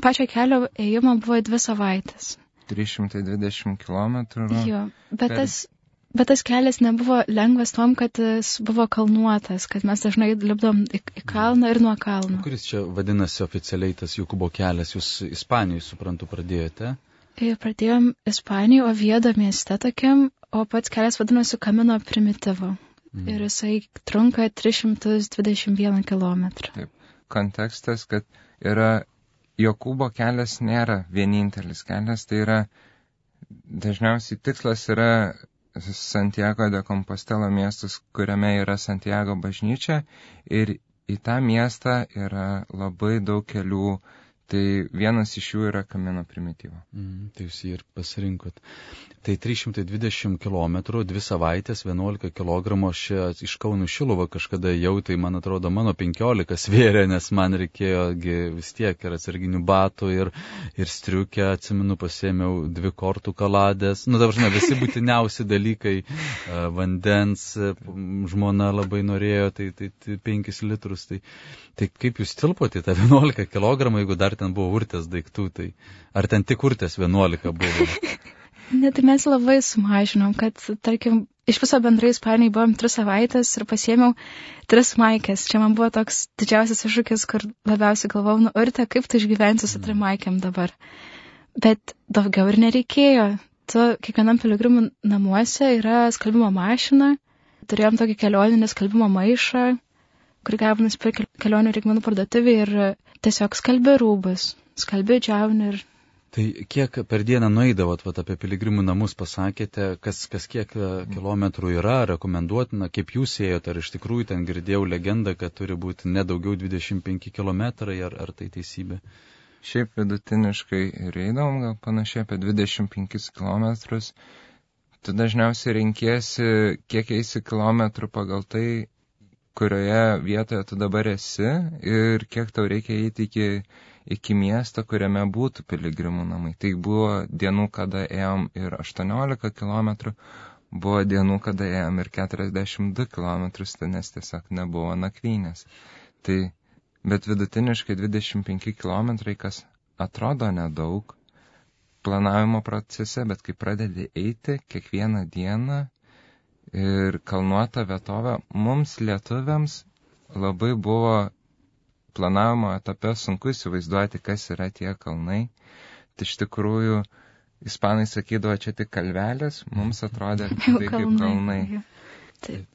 Pačio kelio ėjimo buvo dvi savaitės. 320 km. Jo, bet per- tas, bet tas kelias nebuvo lengvas tom, kad jis buvo kalnuotas, kad mes dažnai lipdom į, į kalną ir nuo kalno. Kuris čia vadinasi oficialiai tas Jokūbo kelias, jūs Ispanijoje, suprantu, pradėjote. Pradėjom Ispanijoje, o viedo mieste tokiam, o pats kelias vadinosi Kamino Primitivo. Mhm. Ir jisai trunka 321 km. Kontekstas, kad yra Jokūbo kelias nėra vienintelis kelias, tai yra dažniausiai tikslas yra Santiago de Compostelo miestas, kuriame yra Santiago bažnyčia ir į tą miestą yra labai daug kelių Tai vienas iš jų yra Kamino primityvo. Mm, tai jūs jį ir pasirinkot. Tai 320 km, 2 savaitės, 11 kg, aš čia iš Kaunų Šilovo kažkada jau, tai man atrodo mano 15 svėrė, nes man reikėjo vis tiek ir atsarginių batų, ir, ir striukę, atsimenu, pasėmiau dvi kortų kaladės, nu dabar žinai, visi būtiniausi dalykai, vandens, žmona labai norėjo, tai, tai, tai 5 litrus, tai, tai kaip jūs tilpote tą 11 kg, jeigu dar ten buvo urtės daiktų, tai ar ten tik urtės 11 buvo? Ne, tai mes labai sumažinom, kad, tarkim, iš viso bendrai Ispanijai buvom tris savaitės ir pasiėmiau tris maikės. Čia man buvo toks didžiausias iššūkis, kur labiausiai galvau, nu, urte, kaip tu išgyvensi su trim maikėm dabar. Bet daugiau ir nereikėjo. Tu kiekvienam piligrimų namuose yra skalbimo mašina. Turėjom tokį kelioninį skalbimo maišą, kurį gavom nusipirkti kelionių reikmenų parduotuvį ir tiesiog skalbė rūbus, skalbė džiaunį ir Tai kiek per dieną nueidavot, vat, apie piligrimų namus pasakėte, kas, kas kiek e, kilometrų yra, rekomenduotina, kaip jūs ėjote, ar iš tikrųjų ten girdėjau legendą, kad turi būti nedaugiau 25 km, ar, ar tai teisybė? Šiaip vidutiniškai ir eidavom gal panašiai apie 25 km. Tu dažniausiai renkiesi, kiek eisi kilometrų pagal tai, kurioje vietoje tu dabar esi ir kiek tau reikia eiti iki iki miesto, kuriame būtų piligrimų namai. Tai buvo dienų, kada ėjom ir 18 km, buvo dienų, kada ėjom ir 42 km, tai nes tiesiog nebuvo nakvynės. Tai, bet vidutiniškai 25 km, kas atrodo nedaug planavimo procese, bet kai pradedi eiti kiekvieną dieną ir kalnuotą vietovę, mums lietuviams labai buvo planavimo etape sunku įsivaizduoti, kas yra tie kalnai. Tai iš tikrųjų, ispanai sakydavo, čia tik kalvelės, mums atrodė tai kaip kalnai. Taip.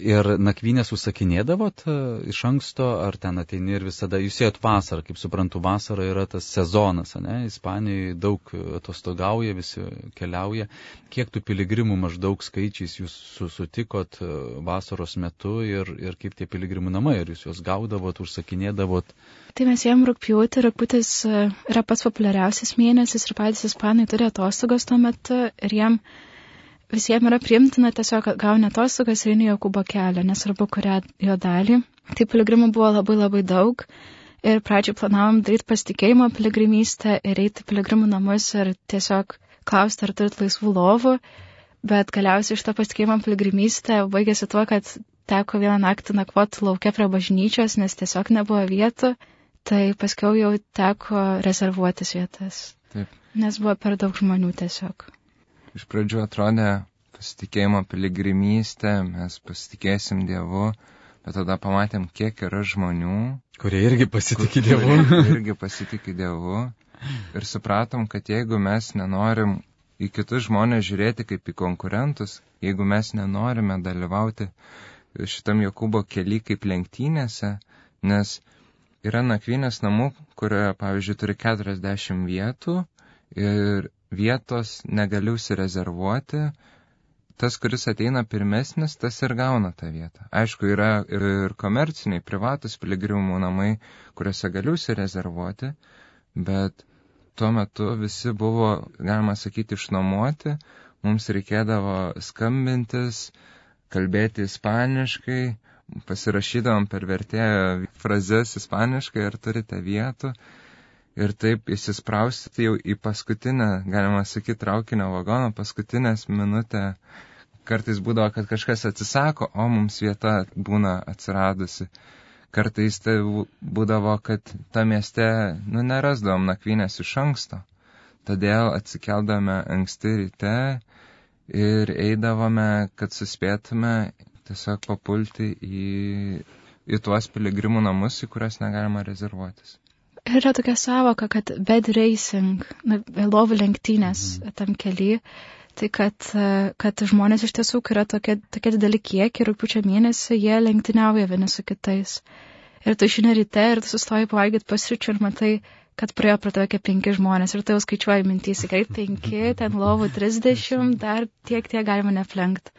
Ir nakvynės užsakinėdavot e, iš anksto, ar ten ateini ir visada, jūs ėjot vasarą, kaip suprantu, vasara yra tas sezonas, ne? Ispanijoje daug atostogauja, visi keliauja. Kiek tų piligrimų maždaug skaičiais jūs sutikot e, vasaros metu ir, ir kaip tie piligrimų namai, ar jūs juos gaudavot, užsakinėdavot? Tai mes jiem rūpjūti, rūpjūtis e, yra pats populiariausias mėnesis ir patys ispanai turi atostogas tuo metu ir jiem visiems yra priimtina tiesiog gauni atostogas ir eini Jokūbo kelią, nesvarbu kurią jo dalį. Tai piligrimų buvo labai labai daug ir pradžioj planavom daryti pasitikėjimo piligrimystę ir eiti piligrimų namus ir tiesiog klausti, ar turit laisvų lovų, bet galiausiai iš to pasitikėjimo piligrimystę baigėsi tuo, kad teko vieną naktį nakvoti laukia prie bažnyčios, nes tiesiog nebuvo vietų, tai paskiau jau teko rezervuotis vietas. Taip. Nes buvo per daug žmonių tiesiog iš pradžių atrodė pasitikėjimo piligrimystė, mes pasitikėsim Dievu, bet tada pamatėm, kiek yra žmonių, kurie irgi pasitikė Dievu. irgi pasitikė Dievu. Ir supratom, kad jeigu mes nenorim į kitus žmonės žiūrėti kaip į konkurentus, jeigu mes nenorime dalyvauti šitam Jokūbo keli kaip lenktynėse, nes yra nakvynės namų, kurioje, pavyzdžiui, turi 40 vietų ir vietos negali užsirezervuoti, tas, kuris ateina pirmesnis, tas ir gauna tą vietą. Aišku, yra ir, ir komerciniai, privatus piligrimų namai, kuriuose gali užsirezervuoti, bet tuo metu visi buvo, galima sakyti, išnuomoti, mums reikėdavo skambintis, kalbėti ispaniškai, pasirašydavom per vertėją frazes ispaniškai, ar turite vietų ir taip įsisprausyti jau į paskutinę, galima sakyti, traukinio vagoną, paskutinės minutę. Kartais būdavo, kad kažkas atsisako, o mums vieta būna atsiradusi. Kartais tai būdavo, kad tą mieste, nu, nerasdavom nakvynės iš anksto. Todėl atsikeldame anksti ryte ir eidavome, kad suspėtume tiesiog papulti į, į tuos piligrimų namus, į kurias negalima rezervuotis. Yra tokia savoka, kad bed racing, na, lovų lenktynės mhm. tam keli, tai kad, kad žmonės iš tiesų, kai yra tokie, tokie dideli kiekiai, rūpiučio mėnesį, jie lenktyniauja vieni su kitais. Ir tu išini ryte ir tu sustoji pavalgyti pasričių ir matai, kad praėjo tave kaip penki žmonės ir tai jau skaičiuoji mintys, kai penki, ten lovų trisdešimt, dar tiek tiek galima neplenkti.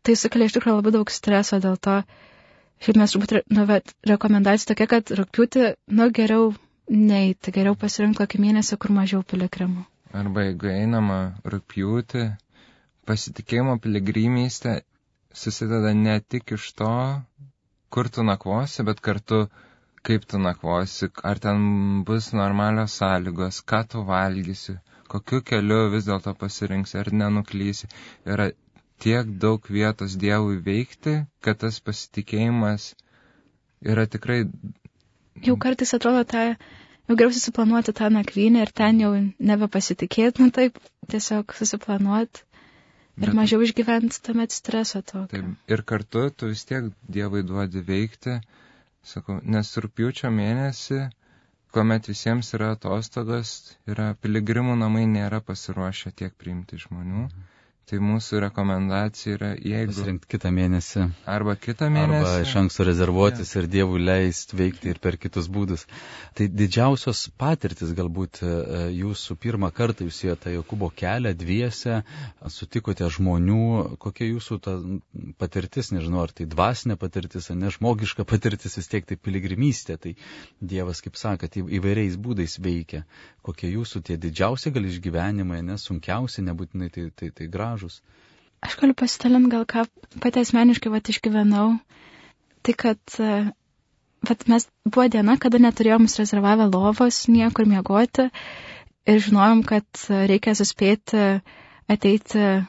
Tai sukelia iš tikrųjų labai daug streso dėl to. Šiaip mes turbūt, nu, rekomendacija tokia, kad rūpiutį, nu, geriau neiti, geriau pasirinkti kokį mėnesį, kur mažiau piligrimų. Arba jeigu einama rūpjūti, pasitikėjimo piligrimystė susideda ne tik iš to, kur tu nakvosi, bet kartu kaip tu nakvosi, ar ten bus normalios sąlygos, ką tu valgysi, kokiu keliu vis dėlto pasirinksi, ar nenuklysi. Yra tiek daug vietos Dievui veikti, kad tas pasitikėjimas yra tikrai. Jau kartais atrodo, tą, jau geriau susiplanuoti tą nakvynę ir ten jau nebepasitikėti, nu taip, tiesiog susiplanuoti. Ir Bet, mažiau išgyventi tame streso to. Taip, ir kartu tu vis tiek Dievui duodi veikti, sakau, nes rūpiučio mėnesį, kuomet visiems yra atostogos, yra piligrimų namai nėra pasiruošę tiek priimti žmonių. Mhm Tai mūsų rekomendacija yra, jeigu... Pasirinkti kitą mėnesį. Arba kitą mėnesį. Arba iš anksto rezervuotis ja. ir dievų leisti veikti ir per kitus būdus. Tai didžiausios patirtis galbūt e, jūsų pirmą kartą jūs įjote Jokūbo kelią dviese, sutikote žmonių, kokia jūsų ta patirtis, nežinau, ar tai dvasinė patirtis, ar nežmogiška patirtis, vis tiek tai piligrimystė. Tai Dievas, kaip sakot, įvairiais būdais veikia. Kokie jūsų tie didžiausi gal išgyvenimai, nesunkiausi, nebūtinai tai, tai, tai gražu gražus. Aš galiu pasidalinti gal ką pati asmeniškai vat išgyvenau. Tai kad vat mes buvo diena, kada neturėjom rezervavę lovos niekur miegoti ir žinojom, kad reikia suspėti ateiti,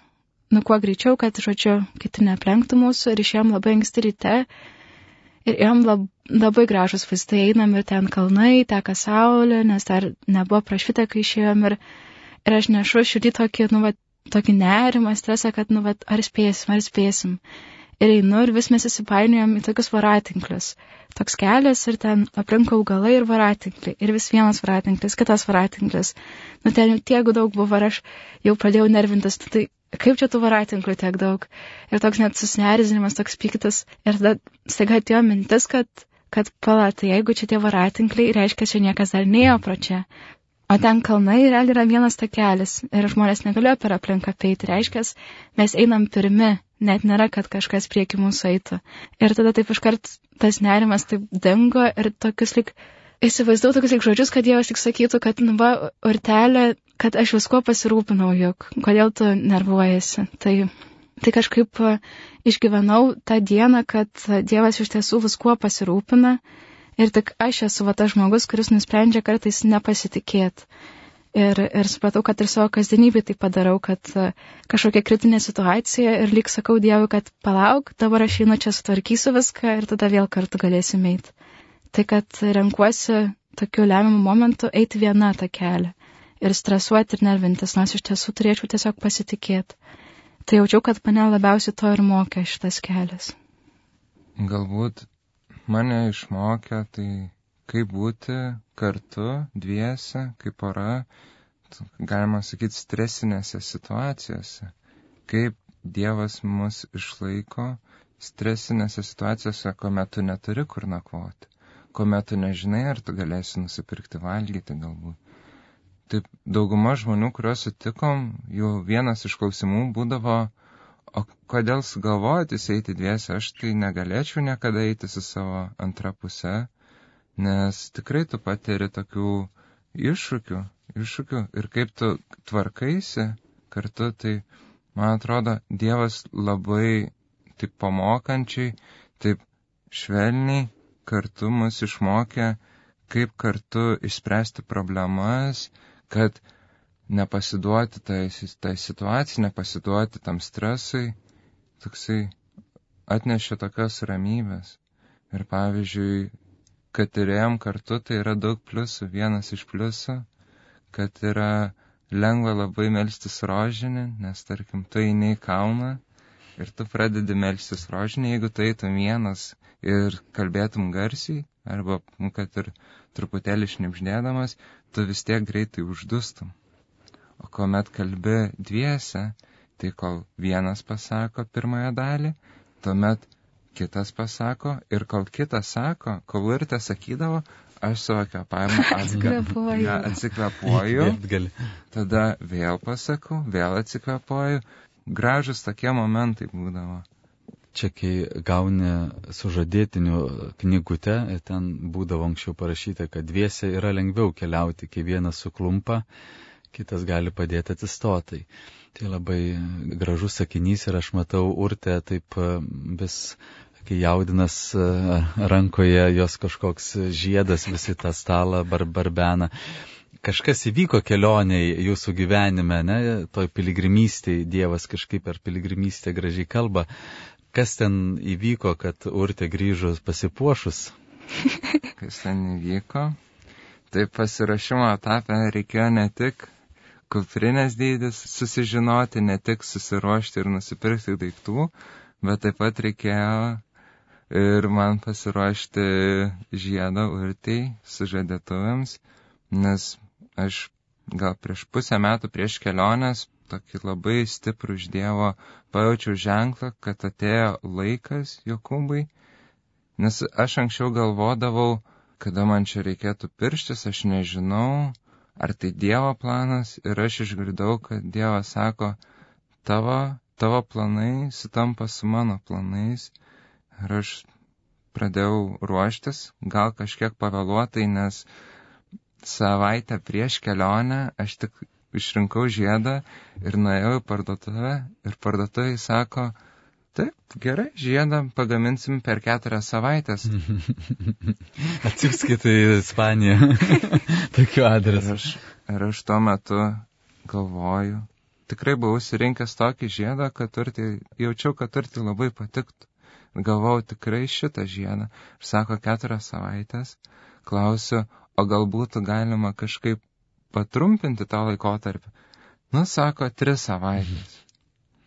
nu kuo greičiau, kad, žodžiu, kiti neplenktų mūsų ir išėjom labai anksti ryte ir ėjom lab, labai gražus vaizdai, einam ir ten kalnai, teka saulė, nes dar nebuvo prašvita, kai išėjom ir, ir aš nešu širdį tokį, nu, va, tokį nerimą, stresą, kad, nu, vat, ar spėsim, ar spėsim. Ir einu ir vis mes įsipainiojom į tokius varatinklius. Toks kelias ir ten aplink augalai ir varatinkliai. Ir vis vienas varatinklis, kitas varatinklis. Nu, ten jau tiek daug buvo ir aš jau pradėjau nervintis. Tai kaip čia tų varatinklių tiek daug? Ir toks net susnerizinimas, toks piktas. Ir tada staiga atėjo mintis, kad kad pala, tai jeigu čia tie varatinkliai, reiškia, čia niekas dar neėjo pro čia. O ten kalnai realiai yra vienas takelis ir žmonės negalėjo per aplinką peiti. Reiškia, mes einam pirmi, net nėra, kad kažkas prieki mūsų eitų. Ir tada taip iškart tas nerimas taip dingo ir tokius lik, įsivaizdavau tokius lik žodžius, kad Dievas tik sakytų, kad, nu va, urtelė, kad aš viskuo pasirūpinau, juk kodėl tu nervuojasi. Tai, tai kažkaip išgyvenau tą dieną, kad Dievas iš tiesų viskuo pasirūpina Ir tik aš esu va tas žmogus, kuris nusprendžia kartais nepasitikėti. Ir, ir supratau, kad ir savo kasdienybį tai padarau, kad e, kažkokia kritinė situacija ir lyg sakau Dievui, kad palauk, dabar aš einu čia sutvarkysiu viską ir tada vėl kartu galėsim eiti. Tai kad renkuosi tokiu lemiamu momentu eiti viena tą kelią ir stresuoti ir nervintis, nors iš tiesų turėčiau tiesiog pasitikėti. Tai jaučiau, kad mane labiausiai to ir mokė šitas kelias. Galbūt mane išmokė, tai kaip būti kartu, dviese, kaip pora, galima sakyti, stresinėse situacijose. Kaip Dievas mus išlaiko stresinėse situacijose, kuomet tu neturi kur nakvoti, kuomet tu nežinai, ar tu galėsi nusipirkti valgyti galbūt. Taip, dauguma žmonių, kuriuos sutikom, jau vienas iš klausimų būdavo, O kodėl sugalvojot įeiti dviese, aš tai negalėčiau niekada eiti su savo antra puse, nes tikrai tu patiri tokių iššūkių, iššūkių. Ir kaip tu tvarkaisi kartu, tai man atrodo, Dievas labai taip pamokančiai, taip švelniai kartu mus išmokė, kaip kartu išspręsti problemas, kad nepasiduoti tai, tai situacijai, nepasiduoti tam stresui, toksai atnešė tokios ramybės. Ir pavyzdžiui, kad turėjom kartu, tai yra daug pliusų. Vienas iš pliusų, kad yra lengva labai melstis rožinį, nes tarkim, tu eini į kalną ir tu pradedi melstis rožinį, jeigu tu eitum vienas ir kalbėtum garsiai, arba, kad ir truputėlį šnipždėdamas, tu vis tiek greitai uždustum. O kuomet kalbi dviese, tai kol vienas pasako pirmąją dalį, tuomet kitas pasako ir kol kitas sako, kol irtė sakydavo, aš savo kvepavimą atsikvepuoju. Ja, atsikvepuoju tada vėl pasakau, vėl atsikvepuoju. Gražus tokie momentai būdavo. Čia, kai gauni sužadėtinių knygutę, ten būdavo anksčiau parašyta, kad dviese yra lengviau keliauti, kai vienas suklumpa, kitas gali padėti atsistotai. Tai labai gražus sakinys ir aš matau urtę taip e, vis, kai jaudinas e, rankoje jos kažkoks žiedas visi tą stalą bar barbena kažkas įvyko kelioniai jūsų gyvenime, ne, toj piligrimystėje, Dievas kažkaip per piligrimystę gražiai kalba. Kas ten įvyko, kad urtė grįžus pasipuošus? Kas ten įvyko? Tai pasirašymo etapę reikėjo ne tik kuprinės dydis susižinoti, ne tik susiruošti ir nusipirkti daiktų, bet taip pat reikėjo ir man pasiruošti žiedą urtiai sužadėtuvėms, nes aš gal prieš pusę metų prieš kelionės tokį labai stiprų iš Dievo pajaučiau ženklą, kad atėjo laikas Jokūbai, nes aš anksčiau galvodavau, kada man čia reikėtų pirštis, aš nežinau, ar tai Dievo planas? Ir aš išgirdau, kad Dievas sako, tavo, tavo planai sutampa su mano planais. Ir aš pradėjau ruoštis, gal kažkiek pavėluotai, nes savaitę prieš kelionę aš tik išrinkau žiedą ir nuėjau į parduotuvę. Ir parduotuvai sako, taip, gerai, žiedą pagaminsim per keturias savaitės. Atsiųskite į Ispaniją tokiu adresu. Ir aš, ir aš tuo metu galvoju, tikrai buvau surinkęs tokį žiedą, kad turti, jaučiau, kad turti labai patiktų. Galvojau tikrai šitą žiedą. Ir sako keturias savaitės. Klausiu, o gal būtų galima kažkaip patrumpinti tą laikotarpį. Nu, sako, tris savaitės.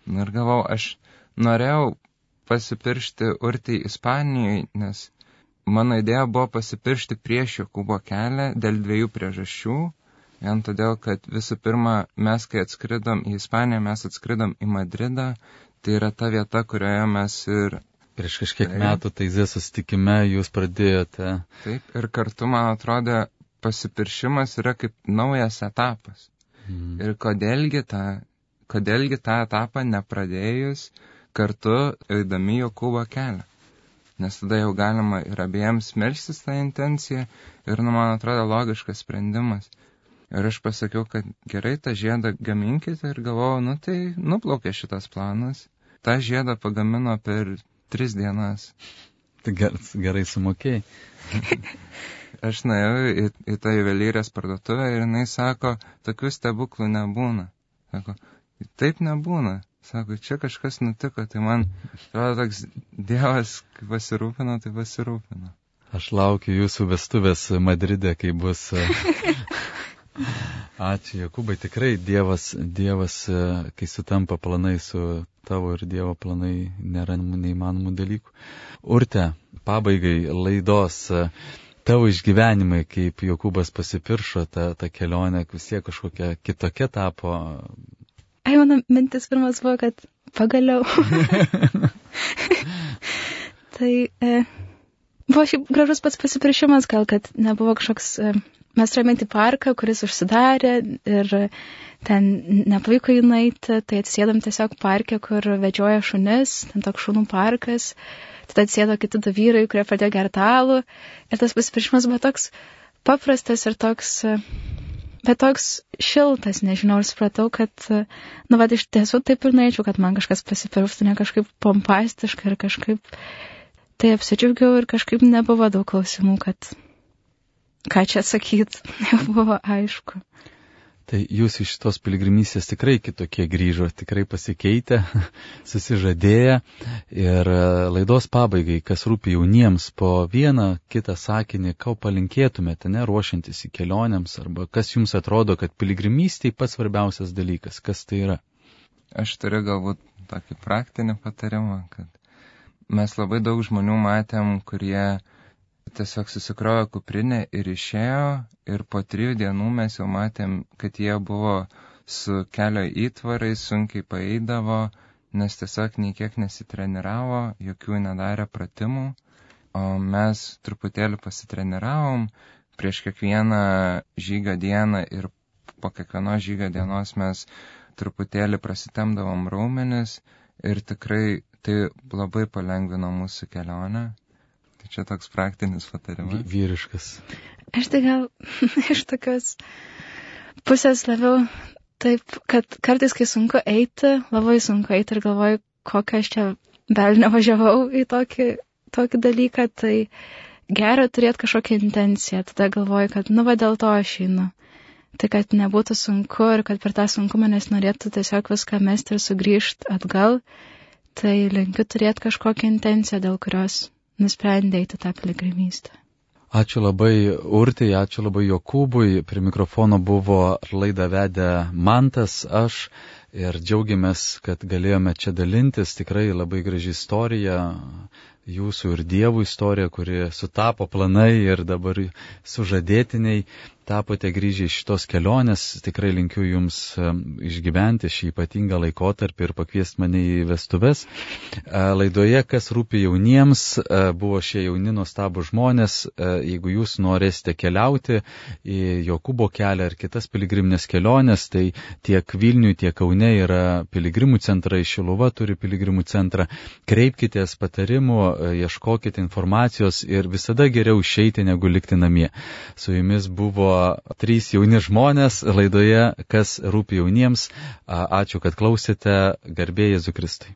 Nu, ir gavau, aš norėjau pasipiršti urti Ispanijai, nes mano idėja buvo pasipiršti prieš Jokūbo kelią dėl dviejų priežasčių. Vien todėl, kad visų pirma, mes, kai atskridom į Ispaniją, mes atskridom į Madridą, tai yra ta vieta, kurioje mes ir Prieš kažkiek taip. metų taizė susitikime jūs pradėjote. Taip, ir kartu, man atrodė, pasipiršimas yra kaip naujas etapas. Mm. Ir kodėlgi tą, kodėlgi tą etapą nepradėjus kartu eidami Jokūbo kelią. Nes tada jau galima ir abiems melstis tą intenciją ir, nu, man atrodo, logiškas sprendimas. Ir aš pasakiau, kad gerai tą žiedą gaminkite ir galvojau, nu tai nuplaukė šitas planas. Ta žiedą pagamino per tris dienas. Tai gerai sumokėjai. aš nuėjau į, į tą juvelyrės parduotuvę ir jinai sako, tokių stebuklų nebūna. Sako, taip nebūna. Sako, čia kažkas nutiko, tai man atrodo toks Dievas, pasirūpino, tai pasirūpino. Aš laukiu jūsų vestuvės Madride, kai bus. E, Ačiū, Jokūbai, tikrai Dievas, Dievas, e, kai sutampa planai su tavo ir Dievo planai, nėra neįmanomų dalykų. Urte, pabaigai laidos tavo išgyvenimai, kaip Jokūbas pasipiršo, ta, ta kelionė vis tiek kažkokia kitokia tapo. Ai, mano mintis pirmas buvo, kad pagaliau. tai e, buvo šiaip gražus pats pasipiršimas, gal kad nebuvo kažkoks. E, mes turėjome į parką, kuris užsidarė ir ten nepavyko įnaiti, tai atsėdam tiesiog parke, kur vedžioja šunis, ten toks šunų parkas. E, tada atsėdo kiti du vyrai, kurie pradėjo gerti alų. Ir tas pasipiršimas buvo toks paprastas ir toks, bet toks šiltas, nežinau, ir supratau, kad, nu, vad iš tiesų taip ir norėčiau, kad man kažkas pasipirštų, ne kažkaip pompastiškai ir kažkaip tai apsidžiaugiau ir kažkaip nebuvo daug klausimų, kad ką čia sakyt, nebuvo aišku. Tai jūs iš tos piligrimystės tikrai kitokie grįžo, tikrai pasikeitę, susižadėję. Ir e, laidos pabaigai, kas rūpi jauniems, po vieną kitą sakinį, ką palinkėtumėte, ne ruošiantis į kelionėms, arba kas jums atrodo, kad piligrimystė pats svarbiausias dalykas, kas tai yra? Aš turiu galbūt tokį praktinį patarimą, kad mes labai daug žmonių matėm, kurie tiesiog susikrovė kuprinę ir išėjo ir po trijų dienų mes jau matėm, kad jie buvo su kelio įtvarais, sunkiai paeidavo, nes tiesiog nei kiek nesitreniravo, jokių nedarė pratimų, o mes truputėlį pasitreniravom prieš kiekvieną žygio dieną ir po kiekvienos žygio dienos mes truputėlį prasitemdavom raumenis ir tikrai Tai labai palengvino mūsų kelionę. Tai čia toks praktinis patarimas. Vyriškas. Aš tai gal iš tokios pusės labiau taip, kad kartais, kai sunku eiti, labai sunku eiti ir galvoju, kokią aš čia belnę važiavau į tokį, tokį dalyką, tai gera turėti kažkokią intenciją. Tada galvoju, kad nu va dėl to aš einu. Tai kad nebūtų sunku ir kad per tą sunkumą nesinorėtų tiesiog viską mesti ir sugrįžti atgal, tai linkiu turėti kažkokią intenciją, dėl kurios nusprendė eiti tą piligrimystę. Ačiū labai Urtai, ačiū labai Jokūbui. Prie mikrofono buvo laidą vedę Mantas, aš ir džiaugiamės, kad galėjome čia dalintis. Tikrai labai graži istorija, jūsų ir dievų istorija, kuri sutapo planai ir dabar sužadėtiniai tapote grįžę iš šitos kelionės. Tikrai linkiu Jums išgyventi šį ypatingą laikotarpį ir pakviesti mane į vestuves. Laidoje, kas rūpi jauniems, buvo šie jauni nuostabų žmonės. Jeigu Jūs norėsite keliauti į Jokūbo kelią ar kitas piligriminės keliones, tai tiek Vilniui, tiek Kaune yra piligrimų centrai, Šiluva turi piligrimų centrą. Kreipkitės patarimų, ieškokite informacijos ir visada geriau išeiti negu likti namie. Su Jumis buvo buvo trys jauni žmonės laidoje, kas rūpi jauniems. Ačiū, kad klausėte. Garbė Jėzu Kristui.